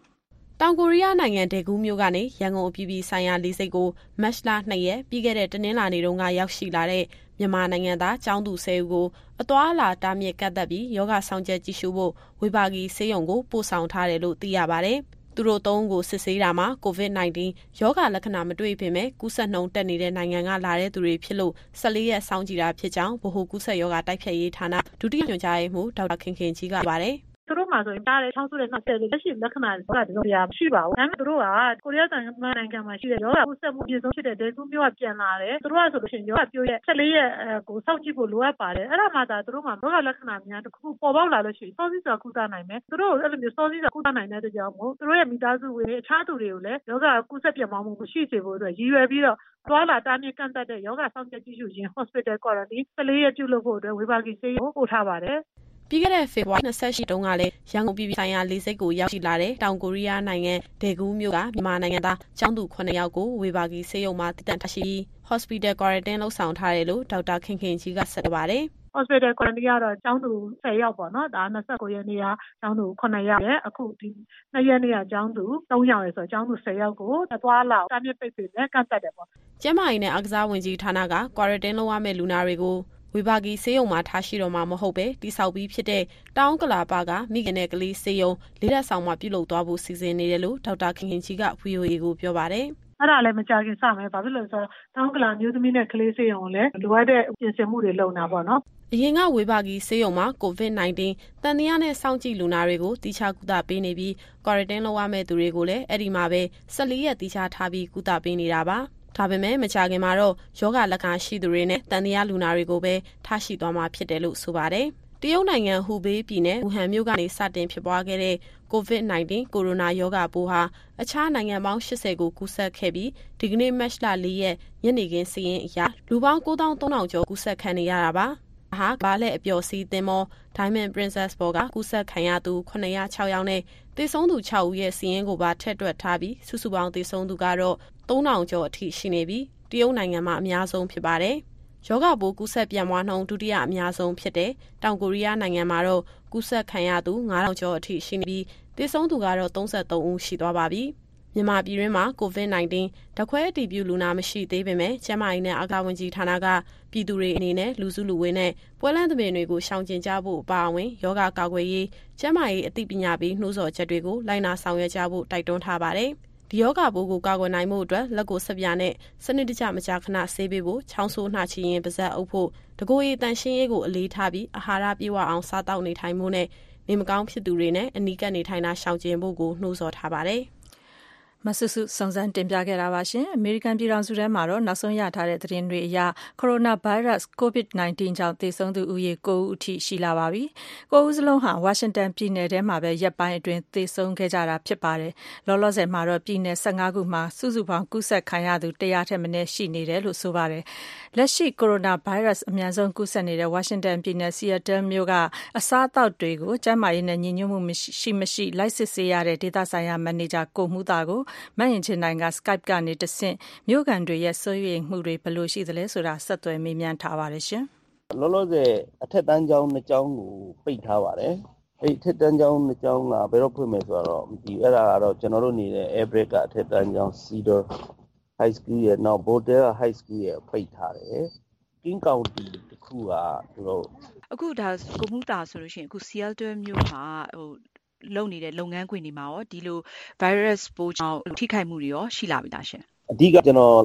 တောင်ကိုရီးယားနိုင်ငံ ဒယ်ဂူးမြို့ကနေ ရန်ကုန်အပြည်ပြည်ဆိုင်ရာလေဆိပ်ကို မတ်လ2ရက် ပြီးခဲ့တဲ့ တနင်္လာနေ့တုန်းက ရောက်ရှိလာတဲ့ မြန်မာနိုင်ငံသား ကျောင်းသူ10ဦးကို အသွာအလာ တားမြစ်ကတ်သက်ပြီးယောဂဆောင်ချက်ကြည့်ရှုဖို့ ဝေဘာဂီဆေးရုံကို ပို့ဆောင်ထားတယ်လို့ သိရပါတယ်။သူတို့ သုံးကို စစ်ဆေးတာမှာ COVID-19 ရောဂါလက္ခဏာ မတွေ့ပေမဲ့ ကူးစက်နှုန်းတက်နေတဲ့ နိုင်ငံကလာတဲ့သူတွေဖြစ်လို့14ရက်စောင့်ကြည့်တာဖြစ်ကြောင်း ဗဟိုကူးစက်ရောဂါ တိုက်ဖျက်ရေးဌာန ဒုတိယညွှန်ကြားရေးမှူး ဒေါက်တာခင်ခင်ကြီးက ပြောပါတယ် သူတို့မှာဆိုရင်ကြားတယ်ချောင်းဆိုးတဲ့နှောက်ဆက်လို့လက်ရှိလက္ခဏာတွေကတစုံတရာမရှိပါဘူး။ဒါပေမဲ့သူတို့ကကိုရီးယားနိုင်ငံမှာရှိတဲ့ရောဂါကူးစက်မှုအပြည့်ဆုံးဖြစ်တဲ့ဒယ်ဂူးမြို့ကပြန်လာတယ်။သူတို့ကဆိုလို့ရှိရင်ရောဂါပြိုးရဲ့14ရက်ကိုစောင့်ကြည့်ဖို့လိုအပ်ပါတယ်။အဲ့ဒါမှသာသူတို့မှာရောဂါလက္ခဏာများတစ်ခုခုပေါ်ပေါက်လာလို့ရှိရင်စောစီးစွာကုသနိုင်မယ်။သူတို့အဲ့လိုမျိုးစောစီးစွာကုသနိုင်တဲ့အတွက်ကြောင့်မို့သူတို့ရဲ့မိသားစုဝင်အခြားသူတွေကိုလည်းရောဂါကူးစက်ပြန့်ပွားမှုမရှိစေဖို့အတွက်ရည်ရွယ်ပြီးတော့သွားလာတားမြစ်ကန့်သတ်တဲ့ယောဂဆောင်ချက်ကြည့်ရှုခြင်း Hospital Quarantine 14ရက်ပြုလုပ်ဖို့အတွက်ဝေဘာဂီဆေးရုံပို့ထားပါတယ်။ ပြီးခဲ့တဲ့ဖေဖော်ဝါရီ28တုန်းကလည်းရန်ကုန်ပြည်ပြည်ဆိုင်ရာလေဆိပ်ကိုရောက်ရှိလာတဲ့တောင်ကိုရီးယားနိုင်ငံဒေဂူးမြို့ကမြန်မာနိုင်ငံသားကျောင်းသူ9ယောက်ကိုဝေဘာဂီဆေးရုံမှာတည်တံ့ထားရှိ Hospital Quarantine လုပ်ဆောင်ထားတယ်လို့ဒေါက်တာခင်ခင်ကြီးကဆက်ပြောပါတယ်။ Hospital Quarantine ကတော့ကျောင်းသူ10ယောက်ပေါ့နော်ဒါ29ရက်နေ့ကကျောင်းသူ9ယောက်ရဲ့အခုဒီ2ရက်နေ့ကကျောင်းသူ3ယောက်ရဲ့ဆိုတော့ကျောင်းသူ10ယောက်ကိုသွားလာတာမြစ်ပိတ်ပင်နဲ့ကန့်သက်တယ်ပေါ့ကျမကြီးနဲ့အားကစားဝင်ကြီးဌာနက Quarantine လုပ်ရမယ့်လူနာတွေကို ဝေဘာဂီဆေးရုံမှာထားရှိတော့မှာမဟုတ်ပဲတိဆောက်ပြီးဖြစ်တဲ့တောင်ကလာပကမိခင်နဲ့ကလေးဆေးရုံလေးလက်ဆောင်မှာပြုလုပ်သွားဖို့စီစဉ်နေတယ်လို့ဒေါက်တာခင်ခင်ကြီးက VOA ကိုပြောပါတယ်အဲ့ဒါလည်းမကြခင်စမယ်ဘာဖြစ်လို့လဲဆိုတော့တောင်းကလာမျိုးသမီးနဲ့ကလေးစေးရုံကိုလည်းလိုအပ်တဲ့ပြင်ဆင်မှုတွေလုပ်နေတာပေါ့နော်အရင်ကဝေဘာဂီဆေးရုံမှာ COVID-19 တန်တရားနဲ့စောင့်ကြည့်လူနာတွေကိုတိကျကုသပေးနေပြီး quarantine လုပ်ရမယ့်သူတွေကိုလည်းအဲ့ဒီမှာပဲ14ရက်တိကျထားပြီးကုသပေးနေတာပါ။ ဒါပေမဲ့မကြခင်မှာတော့ယောဂလက္ခဏာရှိသူတွေနဲ့တန်တရားလူနာတွေကိုပဲထားရှိသွားမှာဖြစ်တယ်လို့ဆိုပါတယ်။တရုတ်နိုင်ငံဟူဘေးပြည်နယ်ဝူဟန်မြို့ကနေစတင်ဖြစ်ပွားခဲ့တဲ့ COVID-19 ကိုရိုနာရောဂါပိုးဟာအခြားနိုင်ငံပေါင်း80ကိုကူးစက်ခဲ့ပြီးဒီကနေ့မတ်လ4ရက်ညနေခင်းစီးရင်အရလူပေါင်း9300ကျော်ကူးစက်ခံနေရတာပါ။ဟာဘားလက်အပျော်စီးသင်းမော Diamond Princess ဘော်ကကူးစက်ခံရသူ906ယောက်နဲ့သေဆုံးသူ6ဦးရဲ့စီးရင်ကိုပါထက်တွက်ထားပြီးစုစုပေါင်းသေဆုံးသူကတော့ 3000ကျော်အထိရှိနေပြီးတရုတ်နိုင်ငံမှာအများဆုံးဖြစ်ပါတယ်။ယောဂပိုးကူးစက်ပြန့်ပွားနှုန်းဒုတိယအများဆုံးဖြစ်တဲ့တောင်ကိုရီးယားနိုင်ငံမှာတော့ကူးစက်ခံရသူ9000ကျော်အထိရှိနေပြီးသေဆုံးသူကတော့33ဦးရှိသွားပါပြီ။မြန်မာပြည်တွင်းမှာ COVID-19 ဓာတ်ခွဲအတည်ပြုလူနာမရှိသေးပေမဲ့ကျန်းမာရေးနဲ့အာကာဝန်ကြီးဌာနကပြည်သူတွေအနေနဲ့လူစုလူဝေးနဲ့ပွဲလန့်သဘင်တွေကိုရှောင်ကျဉ်ကြဖို့အပါအဝင်ယောဂကာကွယ်ရေးကျန်းမာရေးအသိပညာပေးနှိုးဆော်ချက်တွေကိုလိုက်နာဆောင်ရွက်ကြဖို့တိုက်တွန်းထားပါတယ်။ ဒီယောဂပိုးကိုကာကွယ်နိုင်မှုအတွက်လက်ကိုဆက်ပြာနဲ့စနစ်တကျမကြာခဏဆေးပေးဖို့ချောင်းဆိုးနှာချီရင်ပါဇက်အုပ်ဖို့တကိုယ်ရည်တန်ရှင်းရေးကိုအလေးထားပြီးအာဟာရပြည့်ဝအောင်စားတောက်နေထိုင်မှုနဲ့နေမကောင်းဖြစ်သူတွေနဲ့အနီးကပ်နေထိုင်တာရှောင်ကျဉ်ဖို့ကိုနှိုးဆော်ထားပါတယ်။ မဆုစုစုံစမ်းတင်ပြခဲ့တာပါရှင် အမေရိကန်ပြည်ထောင်စုထဲမှာတော့ နောက်ဆုံးရထားတဲ့သတင်းတွေအရ ကိုရိုနာဗိုင်းရပ်စ် COVID-19 ကြောင့် သေဆုံးသူဦးရေ9ဦးအထိ ရှိလာပါပြီ။9ဦးစလုံးဟာ ဝါရှင်တန်ပြည်နယ်ထဲမှာပဲ ရက်ပိုင်းအတွင်း သေဆုံးခဲ့ကြတာဖြစ်ပါတယ်။လောလောဆယ်မှာတော့ ပြည်နယ်15ခုမှာ စုစုပေါင်း ကူးစက်ခံရသူ100ထက်မနည်း ရှိနေတယ်လို့ ဆိုပါတယ်။လက်ရှိ ကိုရိုနာဗိုင်းရပ်စ် အများဆုံးကူးစက်နေတဲ့ ဝါရှင်တန်ပြည်နယ်ဆီယက်တယ်မြို့က အစားအသောက်တွေကို ကျန်းမာရေးနဲ့ ညီညွတ်မှုရှိမရှိ လိုက်စစ်ဆေးရတဲ့ ဒေသဆိုင်ရာ မန်နေဂျာ ကိုမှုသားကိုမတ်ရင်ချင်နိုင်က Skype ကနေတဆင့် မြို့ကန်တွေရဲ့စိုးရိမ်မှုတွေဘယ်လိုရှိသလဲဆိုတာ ဆက်သွယ်မေးမြန်းထားပါတယ်ရှင်။လောလောဆယ်အထက်တန်းကျောင်းနှစ်ကျောင်းကို ပိတ်ထားပါတယ်။အဲ့ထက်တန်းကျောင်းနှစ်ကျောင်းက ဘယ်တော့ဖွင့်မယ်ဆိုတော့မသိဘူး။အဲ့ဒါကတော့ ကျွန်တော်တို့နေတဲ့ Airbreak ကအထက်တန်းကျောင်း Cedar High School ရဲ့နောက် Bordel High School ရဲ့ပိတ်ထားတယ်။ King County တခုက သူတို့ အခုဒါကိုမှုတာဆိုလို့ရှိရင် အခု Seattle မြို့မှာဟို လုပ်နေတဲ့လုပ်ငန်းခွင်တွေမှာရောဒီလို virus ပိုးကြောင့်ထိခိုက်မှုတွေရောရှိလာပြီလားရှင်အဓိကကျွန်တော်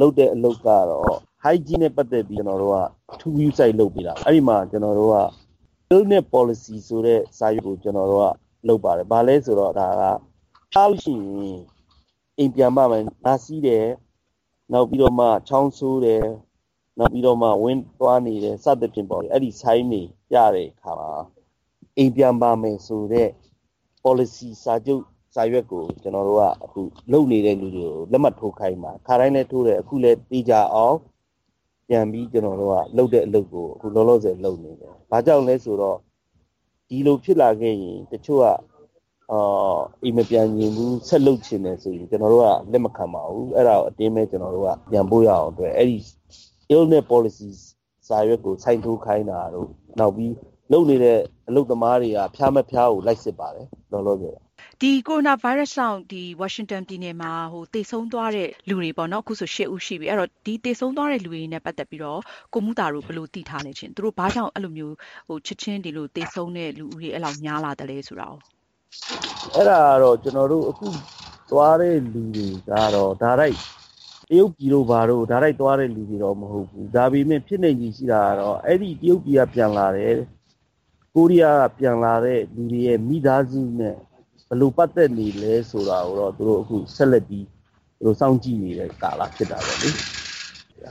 လုပ်တဲ့အလုပ်ကတော့ hygiene နဲ့ပတ်သက်ပြီးကျွန်တော်တို့က two view site လုပ်ပြီးတာအဲ့ဒီမှာကျွန်တော်တို့က illness policy ဆိုတဲ့စာရွက်ကိုကျွန်တော်တို့ကလုပ်ပါတယ်ဘာလဲဆိုတော့ဒါကဖျားလို့ရှိရင်အိမ်ပြန်မှမယ်နာစီးတယ်နောက်ပြီးတော့မှချောင်းဆိုးတယ်နောက်ပြီးတော့မှဝင်းသွားနေတယ်စသဖြင့်ပေါ့အဲ့ဒီ sign တွေပြတဲ့အခါမှာအိမ်ပြန်ပါမယ်ဆိုတဲ့ policy စာချုပ်စာရွက်ကိုကျွန်တော်တို့ကအခုလုပ်နေတဲ့လူတွေကိုလက်မှတ်ထိုးခိုင်းပါခါတိုင်းလည်းထိုးတယ်အခုလည်းတေးကြအောင်ပြန်ပြီးကျွန်တော်တို့ကလုပ်တဲ့အလုပ်ကိုအခုလောလောဆယ်လုပ်နေတယ်။ဘာကြောင့်လဲဆိုတော့ဒီလိုဖြစ်လာခဲ့ရင်တချို့ကအာအိမ်မပြန်ရင်ဘူးဆက်လုပ်ချင်တယ်ဆိုရင်ကျွန်တော်တို့ကလက်မခံပါဘူး။အဲ့ဒါကိုအတင်းပဲကျွန်တော်တို့ကပြန်ပို့ရအောင်အတွက်အဲ့ဒီ illness policies စာရွက်ကိုစိုင်းထိုးခိုင်းတာတို့နောက်ပြီး လုပ်နေတဲ့အလုပ်သမားတွေကဖျားမဖျားကိုလိုက်စစ်ပါတယ်လောလောဆယ်ဒီကိုရိုနာဗိုင်းရပ်စ်ကြောင့်ဒီဝါရှင်တန်ပြည်နယ်မှာဟိုသေဆုံးသွားတဲ့လူတွေပေါ့နော်အခုဆို၈ဦးရှိပြီအဲ့တော့ဒီသေဆုံးသွားတဲ့လူတွေနဲ့ပတ်သက်ပြီးတော့ကိုမှုတာတို့ဘယ်လိုသိထားလဲချင်းသူတို့ဘာကြောင့်အဲ့လိုမျိုးဟိုချစ်ချင်းဒီလိုသေဆုံးတဲ့လူဦးရေအဲ့လောက်များလာတယ်လဲဆိုတာ哦အဲ့ဒါကတော့ကျွန်တော်တို့အခုသွားတဲ့လူတွေကတော့ဒါလိုက်တရုတ်ပြည်တို့ဘာတို့ဒါလိုက်သွားတဲ့လူတွေတော့မဟုတ်ဘူးဒါပေမဲ့ဖြစ်နေကြီးရှိတာကတော့အဲ့ဒီတရုတ်ပြည်ကပြန်လာတယ် ကိုရီးယားကပြန်လာတဲ့လူတွေရဲ့မိသားစုနဲ့ဘယ်လိုပတ်သက်နေလဲဆိုတာကိုတော့သူတို့အခုဆက်လက်ပြီးသူတို့စောင့်ကြည့်နေတဲ့ကာလဖြစ်တာပေါ့လေ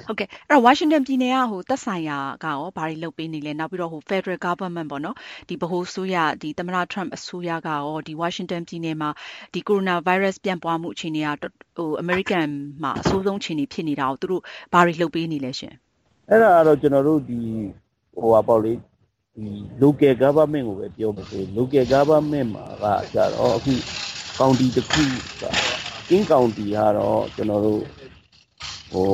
ဟုတ်ကဲ့အဲ့တော့ဝါရှင်တန်ပြည်နယ်ကဟိုသက်ဆိုင်ရာကရောဘာတွေလုပ်ပေးနေလဲနောက်ပြီးတော့ဟို Federal Government ပေါ့နော်ဒီဗဟိုဆိုရဒီသမ္မတ Trump အစိုးရကရောဒီဝါရှင်တန်ပြည်နယ်မှာဒီ Coronavirus ပြန့်ပွားမှုအခြေအနေကဟို American မှာအဆိုးဆုံးအခြေအနေဖြစ်နေတာကိုသူတို့ဘာတွေလုပ်ပေးနေလဲရှင်အဲ့ဒါကတော့ကျွန်တော်တို့ဒီဟိုပါပေါ့လေ ဒီ local government ကိုပဲပြောမှာဆို local government မှာကကြတော့အခု county တစ်ခုက King County ကတော့ကျွန်တော်တို့ဟို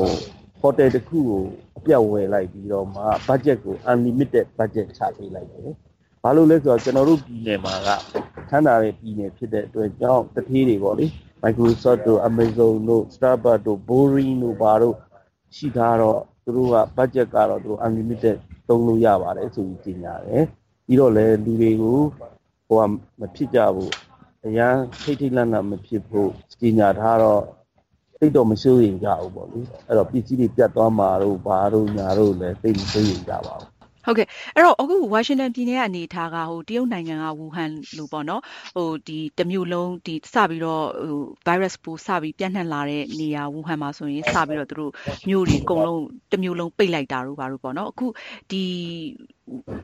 hotel တစ်ခုကိုအပြတ်ဝယ်လိုက်ပြီးတော့မှ budget ကို unlimited budget ချပေးလိုက်တယ်။ဘာလို့လဲဆိုတော့ကျွန်တော်တို့ပြည်နယ်မှာကထမ်းတာတဲ့ပြည်နယ်ဖြစ်တဲ့အတွက်ကြောင့်တထေးတွေပေါ့လေ Microsoft တို့ Amazon တို့ Starbucks တို့ Boring တို့ဘာတို့ရှိထားတော့သူတို့က budget ကတော့သူတို့ unlimited သုံးလို့ရပါတယ်ဆိုပြီးကြေညာတယ်ပြီးတော့လည်းလူတွေကိုဟိုကမဖြစ်ကြဘူးအရန်ထိတ်ထိတ်လန့်လန့်မဖြစ်ဖို့ကြေညာထားတော့သိတော့မစိုးရင်ကြဘူးပေါ့လေအဲ့တော့ပစ္စည်းတွေပြတ်သွားမှာတို့ဘာတို့ညာတို့လည်းသိမစိုးရင်ကြပါဘူး ဟုတ်ကဲ့အဲ့တော့အခုဝါရှင်တန်ပြည်နယ်ကအနေထားကဟိုတရုတ်နိုင်ငံကဝူဟန်လို့ပေါ့နော်ဟိုဒီတမျိုးလုံးဒီစပြီးတော့ဟို virus ပိုးစပြီးပြန့်နှံ့လာတဲ့နေရာဝူဟန်မှာဆိုရင်စပြီးတော့သူတို့မြို့တွေအကုန်လုံးတမျိုးလုံးပိတ်လိုက်တာတို့ဘာလို့ပေါ့နော်အခုဒီ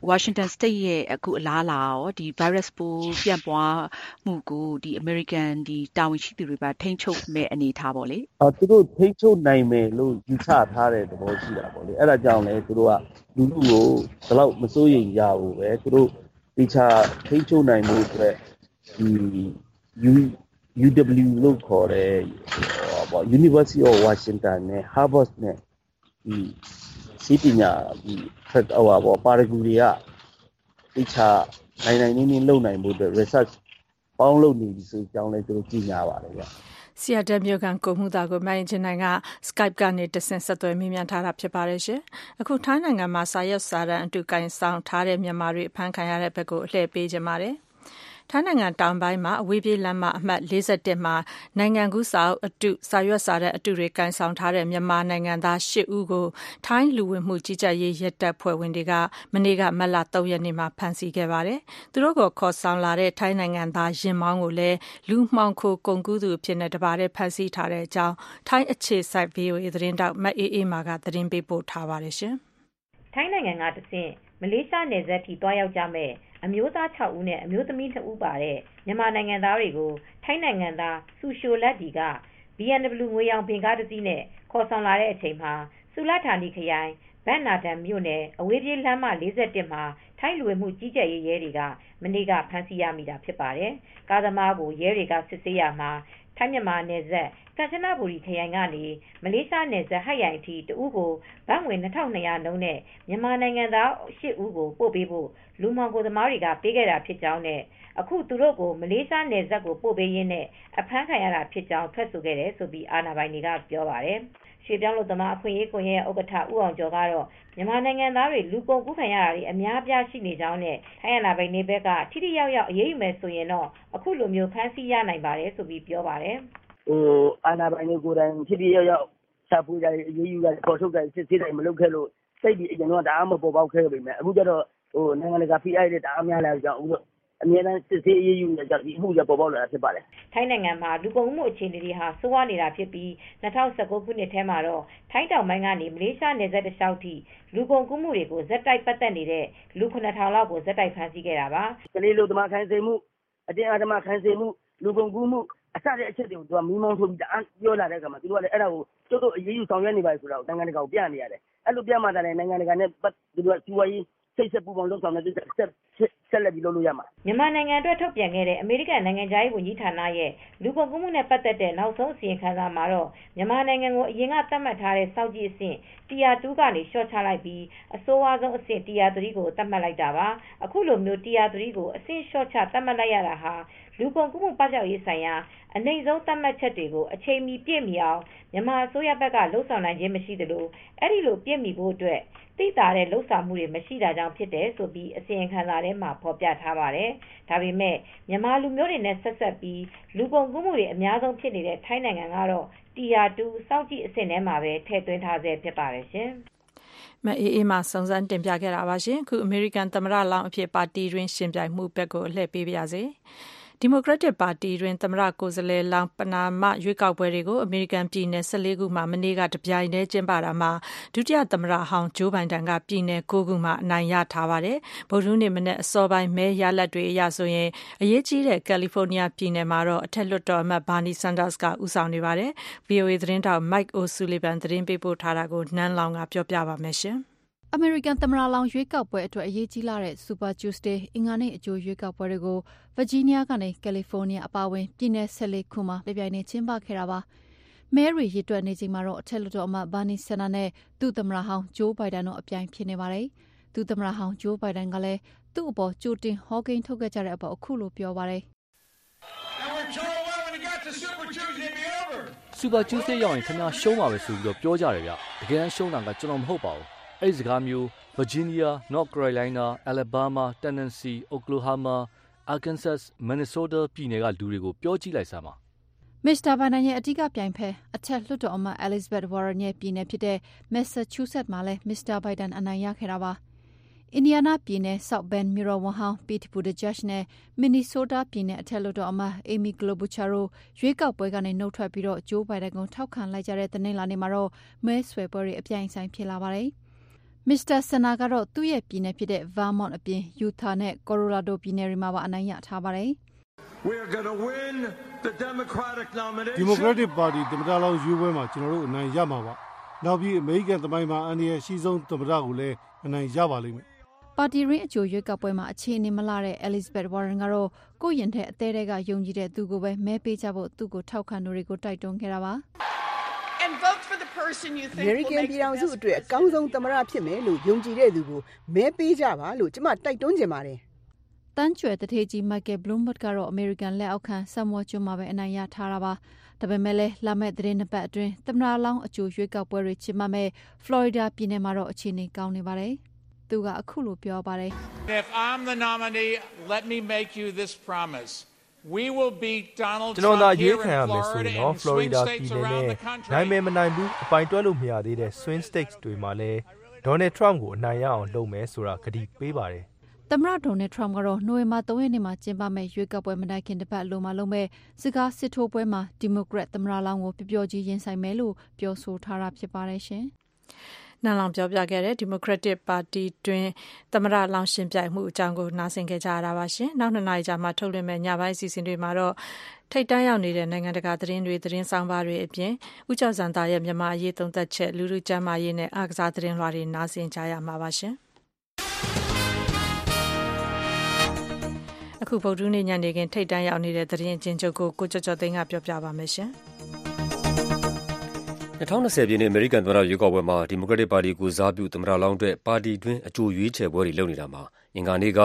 Washington State ရဲ့အခုအလားအလာရောဒီ virus ပိုးပြန့်ပွားမှုကိုဒီ American ဒီတာဝန်ရှိသူတွေပါထိန်းချုပ်မဲ့အနေထားပေါ့လေ။အော်သူတို့ထိန်းချုပ်နိုင်မယ်လို့ယူဆထားတဲ့သဘောရှိတာပေါ့လေ။အဲ့ဒါကြောင့်လည်းသူတို့ကလူလူကိုဘယ်တော့မစိုးရိမ်ကြဘူးပဲ။သူတို့တခြားထိန်းချုပ်နိုင်မှုအတွက်ဒီ UW လို့ခေါ်တဲ့ဟောပေါ့ University of Washington နဲ့ Harvard နဲ့ဒီ စီးပညာဒီဟိုပါပေါ့ပါရဂူတွေကတခြားနိုင်နိုင်နင်းနင်းလုပ်နိုင်မှုအတွက် research ပေါင်းလုပ်နေပြီဆိုကြောင်းလည်းသူတို့ကြီးညာပါတယ်ဗျဆီယတက်မြို့ကန်ကိုမှုသားကိုမိုင်းချင်နိုင်က Skype ကနေတဆင့်ဆက်သွယ်မိမြန်ထားတာဖြစ်ပါတယ်ရှင်။အခုထိုင်းနိုင်ငံမှာစာရွက်စာတမ်းအတူကင်ဆောင်ထားတဲ့မြန်မာတွေအဖမ်းခံရတဲ့ဘက်ကိုအလှည့်ပေးကြပါတယ်။ ထိုင်းနိုင်ငံတောင်ပိုင်းမှာ အဝေးပြေးလမ်းမ အမှတ်41မှာ နိုင်ငံကူးစာအုပ်အတု စာရွက်စာတမ်းအတုတွေ ကိုင်ဆောင်ထားတဲ့ မြန်မာနိုင်ငံသား ၈ ဦးကို ထိုင်း လူဝင်မှုကြီးကြပ်ရေး ရဲတပ်ဖွဲ့ဝင်တွေက မနေ့က မတ်လ3ရက်နေ့မှာ ဖမ်းဆီးခဲ့ပါတယ်။သူတို့ကို ခေါ်ဆောင်လာတဲ့ ထိုင်းနိုင်ငံသားရင်မောင်းကိုလည်း လူမှောင်ခိုကုန်ကူးသူအဖြစ်နဲ့တပါးတည်း ဖမ်းဆီးထားတဲ့အကြောင်း ထိုင်းအခြေစိုက် VOA သတင်းတောက် မအေးအေးမာက သတင်းပေးပို့ထားပါတယ်ရှင်။ထိုင်းနိုင်ငံကတဆင့် မလေးရှားနယ်စပ်ထိတွားရောက်ကြမဲ့အမျိုးသား6ဦးနဲ့ အမျိုးသမီး2ဦးပါတဲ့ မြန်မာနိုင်ငံသားတွေကို ထိုင်းနိုင်ငံသားဆူရှိုလက်ဒီက BNW ငွေရောင်ဘင်ကားတစ်စီးနဲ့ ခေါ်ဆောင်လာတဲ့အချိန်မှာဆူလဌာနီခရိုင်ဗန်နာဒန်မြို့နယ် အဝေးပြေးလမ်းမ41မှာ ထိုင်းလူဝင်မှုကြီးကြပ်ရေး ရဲတွေက မနေ့က ဖမ်းဆီးရမိတာဖြစ်ပါတယ်။ကားသမားကို ရဲတွေက စစ်ဆေးရမှာ ထိုင်းမြန်မာနယ်စပ် ကမ်ချနဘူရီခရိုင်ကနေ မလေးရှားနယ်စပ် ဟတ်ရိုင်အထိ တဦးကို ဘတ်ငွေ2200နှုန်းနဲ့ မြန်မာနိုင်ငံသား8ဦးကို ပို့ပေးဖို့ လူမှောင်ခိုသမားတွေက ပေးခဲ့တာဖြစ်ကြောင်းနဲ့ အခု သူတို့ကို မလေးရှားနယ်စပ်ကို ပို့ပေးရင်းနဲ့ အဖမ်းခံရတာဖြစ်ကြောင်း ထွက်ဆိုခဲ့တယ်ဆိုပြီးအာဏာပိုင်တွေက ပြောပါတယ်။ ရွှေပြောင်းလို့သမားအခွင့်အရေးကွန်ရက် ဥက္ကဋ္ဌ ဦးအောင်ကျော်ကတော့ မြန်မာနိုင်ငံသားတွေ လူကုန်ကူးခံရတာတွေ အများအပြား ရှိနေကြောင်းနဲ့ ထိုင်းအာဏာပိုင်တွေဘက်က ထိထိရောက်ရောက် အရေးယူမယ်ဆိုရင်တော့ အခုလိုမျိုးဖမ်းဆီးရနိုင်ပါတယ်ဆိုပြီးပြောပါတယ်။ဟိုအာဏာပိုင်တွေကိုယ်တိုင်ဖြစ်ဖြစ်ရောက်ရောက် ရှာဖွေကြအရေးယူကြခေါ်ထုတ်ကြစစ်ဆေးတိုင်းမလုပ်ခဲ့လို့စိတ်ဒီအရင်တော့တအားမပေါ်ပေါက်ခဲ့ပေမဲ့အခုကျတော့ဟိုနိုင်ငံတကာဖိအားတွေတအားများလာကြအောင် အခုအမြဲတမ်း စစ်ဆေးအရေးယူနေကြဒီအမှုတွေပေါ်ပေါက်လာတာ ဖြစ်ပါတယ်။ထိုင်းနိုင်ငံမှာ လူကုန်မှု အခြေအနေတွေဟာ ဆိုးဝါးနေတာဖြစ်ပြီး2019ခုနှစ်ထဲမှာတော့ ထိုင်းတောင်ပိုင်းကနေ မလေးရှားနယ်စပ်တစ်လျှောက်ထိ လူကုန်ကူးမှုတွေကိုဇက်တိုက် ပတ်သက်နေတဲ့ လူ9000လောက်ကိုဇက်တိုက် ဖမ်းဆီးခဲ့တာပါ။ကလေးလူသမား ခိုင်းစေမှု အတင်းအဓမ္မ ခိုင်းစေမှု လူကုန်ကူးမှုအစတဲ့အချက်တွေကို သူကမီးမောင်းထိုးပြီး တအားပြောလာတဲ့အခါမှာ သူတို့ကလည်း အဲ့ဒါကို ကျုပ်တို့ အရေးယူ ဆောင်ရွက်နေပါဆိုတာကို နိုင်ငံတကာကို ပြနေရတယ် အဲ့လို ပြမှသာလည်းနိုင်ငံတကာနဲ့သူတို့ကစီးပွားရေး စိတ်ဆက်ပူပေါင်းလုပ်ဆောင်တဲ့ကိစ္စဆက်ဆက်လက်ပြီးလုပ်လို့ရမှာမြန်မာနိုင်ငံအတွက်ထုတ်ပြန်ခဲ့တဲ့အမေရိကန်နိုင်ငံသားရေးဝန်ကြီးဌာနရဲ့လူကုန်ကူးမှုနဲ့ပတ်သက်တဲ့နောက်ဆုံးအစီရင်ခံစာမှာတော့မြန်မာနိုင်ငံကိုအရင်ကသတ်မှတ်ထားတဲ့စောက်ကြည့်အဆင့် Tier 2ကနေလျှော့ချလိုက်ပြီးအဆိုးဝါးဆုံးအဆင့် Tier 3ကိုသတ်မှတ်လိုက်တာပါအခုလိုမျိုး Tier 3ကိုအဆင့်လျှော့ချသတ်မှတ်လိုက်ရတာဟာ လူကုန်ကူးမှုပပျောက်ရေးဆိုင်ရာ အနိမ့်ဆုံးသတ်မှတ်ချက်တွေကို အချိန်မီပြည့်မီအောင် မြန်မာအစိုးရဘက်ကလှုံ့ဆော်နိုင်ခြင်း မရှိသလို အဲဒီလို ပြည့်မီဖို့အတွက် သိသာတဲ့လှုပ်ဆောင်မှုတွေ မရှိတာကြောင့် ဖြစ်တယ်ဆိုပြီးအစီရင်ခံစာထဲမှာ ဖော်ပြထားပါတယ်။ဒါပေမဲ့ မြန်မာလူမျိုးတွေနဲ့ ဆက်ဆက်ပြီး လူကုန်ကူးမှုတွေ အများဆုံးဖြစ်နေတဲ့ ထိုင်းနိုင်ငံကတော့ Tier 2စောင့်ကြည့်အဆင့်ထဲမှာပဲ ထည့်သွင်းထားဆဲ ဖြစ်ပါတယ်ရှင်။မအေးအေးမှစုံစမ်းတင်ပြခဲ့တာပါရှင်။ခု အမေရိကန်သမ္မတလောင်းအဖြစ် ပါတီတွင်ရှင်ပြိုင်မှုဘက်ကိုလှည့်ပေးပါရစေ။ ဒီမိုကရက်တစ်ပါတီတွင် သမ္မတကိုယ်စားလှယ်လောင်း ပဏာမရွေးကောက်ပွဲတွေကို အမေရိကန်ပြည်နယ်14ခုမှာ မနေ့က တပြိုင်တည်း ကျင်းပတာမှာ ဒုတိယသမ္မတဟောင်းဂျိုးဘိုင်ဒန်ကပြည်နယ်9ခုမှာ အနိုင်ရထားပါတယ်။ဗုဒ္ဓဟူးနေ့ မနေ့အစောပိုင်း မဲရလဒ်တွေအရဆိုရင် အရေးကြီးတဲ့ ကယ်လီဖိုးနီးယားပြည်နယ်မှာတော့ အထက်လွှတ်တော်အမတ်ဘာနီဆန်ဒါစ်ကဦးဆောင်နေပါတယ်။ VOA သတင်းတောက် Mike O'Sullivan သတင်းပေးပို့ထားတာကို နန်းလောင်ကပြောပြပါမယ်ရှင်။ အမေရိကန်သမ္မတလောင်းရွေးကောက်ပွဲအတွက်အရေးကြီးလာတဲ့ Super Tuesday အင်္ဂါနေ့အကြိုရွေးကောက်ပွဲတွေကိုဗာဂျီးနီးယားကနေကယ်လီဖိုးနီးယားအပါအဝင်ပြည်နယ်၁၄ခုမှာပြပြိုင်နေကျင်းပခဲ့တာပါ။မဲရီရေတွက်နေချိန်မှာတော့အထက်လွှတ်တော်အမတ်ဘာနီဆန်နာနဲ့သူ့သမ္မတဟောင်းဂျိုးဘိုင်ဒန်တို့အပြိုင်ဖြစ်နေပါတယ်။သူ့သမ္မတဟောင်းဂျိုးဘိုင်ဒန်ကလည်းသူ့အပေါ်ကြိုတင်ဟောကိန်းထုတ်ခဲ့ကြတဲ့အပေါ်အခုလိုပြောပါတယ်။ Super Tuesday ရောက်ရင်ခင်ဗျားရှုံးပါပဲဆိုပြီးတော့ပြောကြတယ်ဗျ။တကယ်တမ်းရှုံးတာကကျွန်တော်မဟုတ်ပါဘူး အဲ့ဒီစကားမျိုး Virginia, North Carolina, Alabama, Tennessee, Oklahoma, Arkansas, Minnesota ပြည်နယ်ကလူတွေကိုပြောကြည့်လိုက်စမ်းပါမစ္စတာဘိုင်ဒန်ရဲ့အဓိကပြိုင်ဖက်အထက်လွှတ်တော်အမတ် Elizabeth Warren ရဲ့ပြည်နယ်ဖြစ်တဲ့ Massachusetts မှာလည်းမစ္စတာဘိုင်ဒန်အနိုင်ရခဲ့တာပါ။အင်ဒီယားနားပြည်နယ် South Bend မြို့တော်ဝန်ဟောင်း Pete Buttigieg နဲ့မင်နီဆိုးတားပြည်နယ်အထက်လွှတ်တော်အမတ် Amy Klobuchar တို့ရွေးကောက်ပွဲကနေနုတ်ထွက်ပြီးဂျိုးဘိုင်ဒန်ကိုထောက်ခံလိုက်ကြတဲ့တနင်္လာနေ့မှာတော့မဲဆွယ်ပွဲတွေအပြိုင်အဆိုင်ဖြစ်လာပါတယ်။ မစ္စတာ Sanders ကတော့သူ့ရဲ့ပြည်နယ်ဖြစ်တဲ့ Vermont အပြင် Utah နဲ့ Colorado ပြည်နယ်တွေမှာပါအနိုင်ရထားပါတယ်။“ဒီမိုကရက်တစ်ပါတီသမ္မတလောင်းရွေးပွဲမှာကျနော်တို့အနိုင်ရမှာပါ။နောက်ပြီးအမေရိကန်သမိုင်းမှာအန္တရာယ်အရှိဆုံးသမ္မတကိုလည်းအနိုင်ရပါလိမ့်မယ်။”ပါတီတွင်းအကြိုရွေးကောက်ပွဲမှာအခြေအနေမလှတဲ့ Elizabeth Warren ကတော့ကိုယ့်ရင်ထဲအသည်းထဲကယုံကြည်တဲ့သူကိုပဲမဲပေးကြဖို့သူ့ကိုထောက်ခံသူတွေကိုတိုက်တွန်းခဲ့တာပါ။“အ မေရိကန်ပြည်ထောင်စုအတွက်အကောင်းဆုံးသမ္မတဖြစ်မယ်လို့ယုံကြည်တဲ့သူကိုမဲပေးကြပါလို့ကျမတိုက်တွန်းချင်ပါတယ်။”သန်းကြွယ်သူဌေးကြီး Michael Bloomberg ကတော့အမေရိကန်လက်အောက်ခံ Samoa ကျွန်းမှာပဲအနိုင်ရထားတာပါ။ဒါပေမဲ့လည်းလာမယ့်သီတင်းနှစ်ပတ်အတွင်းသမ္မတလောင်းအကြိုရွေးကောက်ပွဲတွေကျင်းပမယ့်ဖလော်ရီဒါပြည်နယ်မှာတော့အခြေအနေကောင်းနေပါတယ်။သူကခုလိုပြောပါတယ်။“ ကျနော်သာရွေးခံရမယ်ဆိုရင်တော့ဖလော်ရီဒါပြည်နယ်နဲ့နိုင်မယ်မနိုင်ဘူးအပိုင်တွဲလို့မရသေးတဲ့ Swing States တွေမှာလည်း Donald Trump ကိုအနိုင်ရအောင်လုပ်မယ်ဆိုတာကတိပေးပါတယ်။”သမ္မတ Donald Trump ကတော့နိုဝင်ဘာ၃ရက်နေ့မှာကျင်းပမယ့်ရွေးကောက်ပွဲမတိုင်ခင်တပတ်အလိုမှာလုပ်မယ့်စကားစစ်ထိုးပွဲမှာဒီမိုကရက်သမ္မတလောင်းကိုပျော်ပျော်ကြီးရင်ဆိုင်မယ်လို့ပြောဆိုထားတာဖြစ်ပါတယ်ရှင်။ နန်းလောင်ပြောပြခဲ့တဲ့ဒီမိုကရက်တစ်ပါတီတွင်း သမ္မတလောင်း ယှဉ်ပြိုင်မှုအကြောင်းကို နားဆင်ခဲ့ကြရတာပါရှင်။နောက်နှစ်နာရီကြာမှာ ထုတ်လွှင့်မယ့် ညပိုင်းအစီအစဉ်တွေမှာတော့ ထိပ်တန်းရောက်နေတဲ့ နိုင်ငံတကာသတင်းတွေ သတင်းဆောင်းပါးတွေအပြင် ဦးကျော်ဇံသာရဲ့ မြန်မာအရေး သုံးသပ်ချက် လူထုကျန်းမာရေးနဲ့ အားကစားသတင်းလွှာတွေ နားဆင်ကြရမှာပါရှင်။အခု ဗုဒ္ဓဟူးနေ့ ညနေခင်း ထိပ်တန်းရောက်နေတဲ့ သတင်းအကျဉ်းချုပ်ကို ကိုကျော်ကျော်သိန်းက ပြောပြပါမယ် ရှင်။2020ပြည့်နှစ် အမေရိကန်သမ္မတရွေးကောက်ပွဲမှာ ဒီမိုကရက်တစ်ပါတီကိုစားပြု သမ္မတလောင်းအတွက် ပါတီတွင်း အကြိုရွေးချယ်ပွဲတွေ လုပ်နေတာမှာ အင်္ဂါနေ့က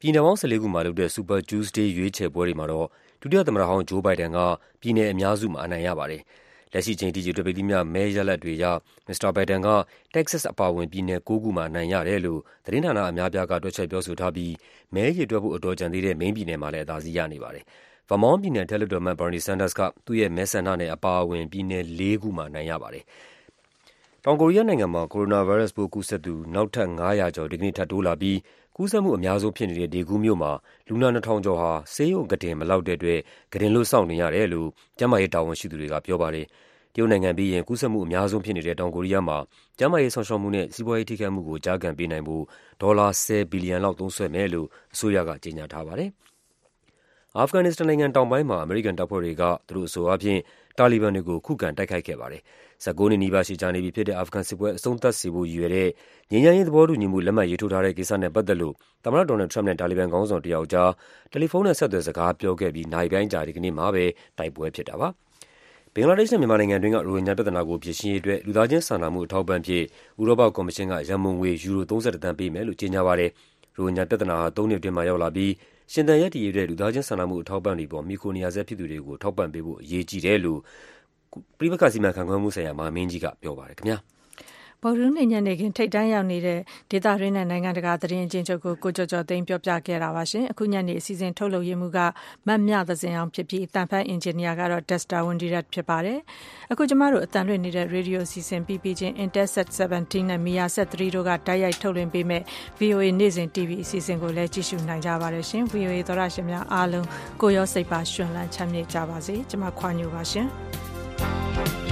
ပြည်နယ်ပေါင်း14ခုမှာလုပ်တဲ့ Super Tuesday ရွေးချယ်ပွဲတွေမှာတော့ ဒုတိယသမ္မတဟောင်း Joe Biden က ပြည်နယ်အများစုမှာ အနိုင်ရပါတယ်။လက်ရှိချိန်ထိ ရေတွက်ပြီးသမျှ မဲရလဒ်တွေအရ မစ္စတာဘိုင်ဒန်ကတက္ကဆက်စ်အပါအဝင် ပြည်နယ်9ခုမှာ အနိုင်ရတယ်လို့ သတင်းဌာနအများအပြားက တွက်ချက်ပြောဆိုထားပြီး မဲရေတွက်ဖို့ အတော်ကျန်သေးတဲ့ မိန်းပြည်နယ်မှာလည်း အသာစီးရနေပါတယ်။ Vermont ပြည်နယ် အထက်လွှတ်တော်အမတ် Bernie Sanders က သူ့ရဲ့မဲဆန္ဒနယ်အပါအဝင် ပြည်နယ် လေးခုမှာ အနိုင်ရပါတယ်။တောင်ကိုရီးယားနိုင်ငံမှာ ကိုရိုနာဗိုင်းရပ်စ်ပိုး ကူးစက်သူ နောက်ထပ် ၅၀၀ ကျော် ဒီကနေ့ ထပ်တိုးလာပြီး ကူးစက်မှုအများဆုံးဖြစ်နေတဲ့ Daegu မြို့မှာ လူနာ ၂,၀၀၀ ကျော်ဟာ ဆေးရုံခုတင်မလောက်တဲ့အတွက် ခုတင်လွတ်စောင့်နေရတယ်လို့ ကျန်းမာရေးတာဝန်ရှိသူတွေက ပြောပါတယ်။တရုတ်နိုင်ငံပြီးရင် ကူးစက်မှုအများဆုံးဖြစ်နေတဲ့ တောင်ကိုရီးယားမှာ ကျန်းမာရေးစောင့်ရှောက်မှုနဲ့ စီးပွားရေးထိခိုက်မှုကို ကျားကန်ပေးနိုင်ဖို့ ဒေါ်လာ ၁၀ ဘီလီယံလောက် သုံးစွဲမယ်လို့ အစိုးရက ကြေညာထားပါတယ်။ အာဖဂန်နစ္စတန်နိုင်ငံတောင်ပိုင်းမှာ အမေရိကန်တပ်ဖွဲ့တွေက သူတို့အဆိုအားဖြင့် တာလီဘန်တွေကို ခုခံတိုက်ခိုက်ခဲ့ပါတယ်။၁၉ နှစ်နီးပါး ရှည်ကြာနေပြီဖြစ်တဲ့ အာဖဂန်စစ်ပွဲ အဆုံးသတ်စေဖို့ ရည်ရွယ်တဲ့ ငြိမ်းချမ်းရေး သဘောတူညီမှု လက်မှတ်ရေးထိုးထားတဲ့ကိစ္စနဲ့ ပတ်သက်လို့ သမ္မတ Donald Trump နဲ့ တာလီဘန်ခေါင်းဆောင်တယောက်ကြား တယ်လီဖုန်းနဲ့ ဆက်သွယ် စကားပြောခဲ့ပြီး နာရီပိုင်းအကြာ ဒီကနေ့မှာပဲ တိုက်ပွဲဖြစ်တာပါ။ဘင်္ဂလားဒေ့ရှ်နဲ့ မြန်မာနိုင်ငံတွင်းက ရိုဟင်ဂျာပြဿနာကို ဖြေရှင်းရေးအတွက် လူသားချင်းစာနာမှု အထောက်အပံ့အဖြစ် ဥရောပကော်မရှင်က ရန်ပုံငွေ ယူရို ၃၁ သန်းပေးမယ်လို့ ကြေညာပါတယ်။ရိုဟင်ဂျာပြဿနာဟာ သုံးနှစ်အတွင်းမှာ ရောက်လာပြီး ရှင်သန်ရပ်တည်ရေးအတွက်လူသားချင်းစာနာမှုအထောက်အပံ့တွေအပေါ်မှီခိုနေရဆဲဖြစ်သူတွေကိုထောက်ပံ့ပေးဖို့အရေးကြီးတယ်လို့ပဋိပက္ခစီမံခန့်ခွဲမှုဆိုင်ရာမဟာမင်းကြီးကပြောပါတယ်ခင်ဗျား။ ဗုဒ္ဓဟူးနေ့ညနေခင်း ထိပ်တန်းရောက်နေတဲ့ ဒေသတွင်းနဲ့ နိုင်ငံတကာ သတင်းအကျဉ်းချုပ်ကို ကိုကျော်ကျော်သိန်းပြောပြခဲ့တာပါရှင်။အခုညနေအစီအစဉ် ထုတ်လုပ်ရေးမှူးက မမြသဇင်အောင်ဖြစ်ပြီး အသံဖတ်အင်ဂျင်နီယာကတော့ Dexter Wondirat ဖြစ်ပါတယ်။အခု ကျမတို့ အသံလွှင့်နေတဲ့ ရေဒီယိုအစီအစဉ်ပြီးပြီးချင်း Intelsat 17 နဲ့ Mersat 3တို့က တိုက်ရိုက်ထုတ်လွှင့်ပေးမယ့် VOA နေ့စဉ် TV အစီအစဉ်ကိုလည်း ကြည့်ရှုနိုင်ကြပါတယ်ရှင်။ VOA သောတရှင်များအားလုံး ကိုယ်ရော စိတ်ပါ ရွှင်လန်းချမ်းမြေ့ကြပါစေ။ကျမ ခွာညိုပါရှင်။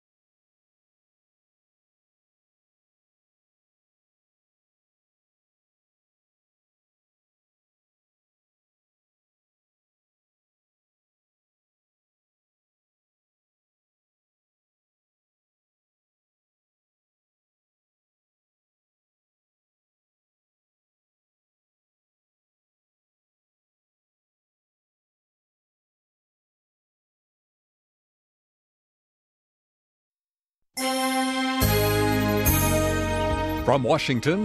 From Washington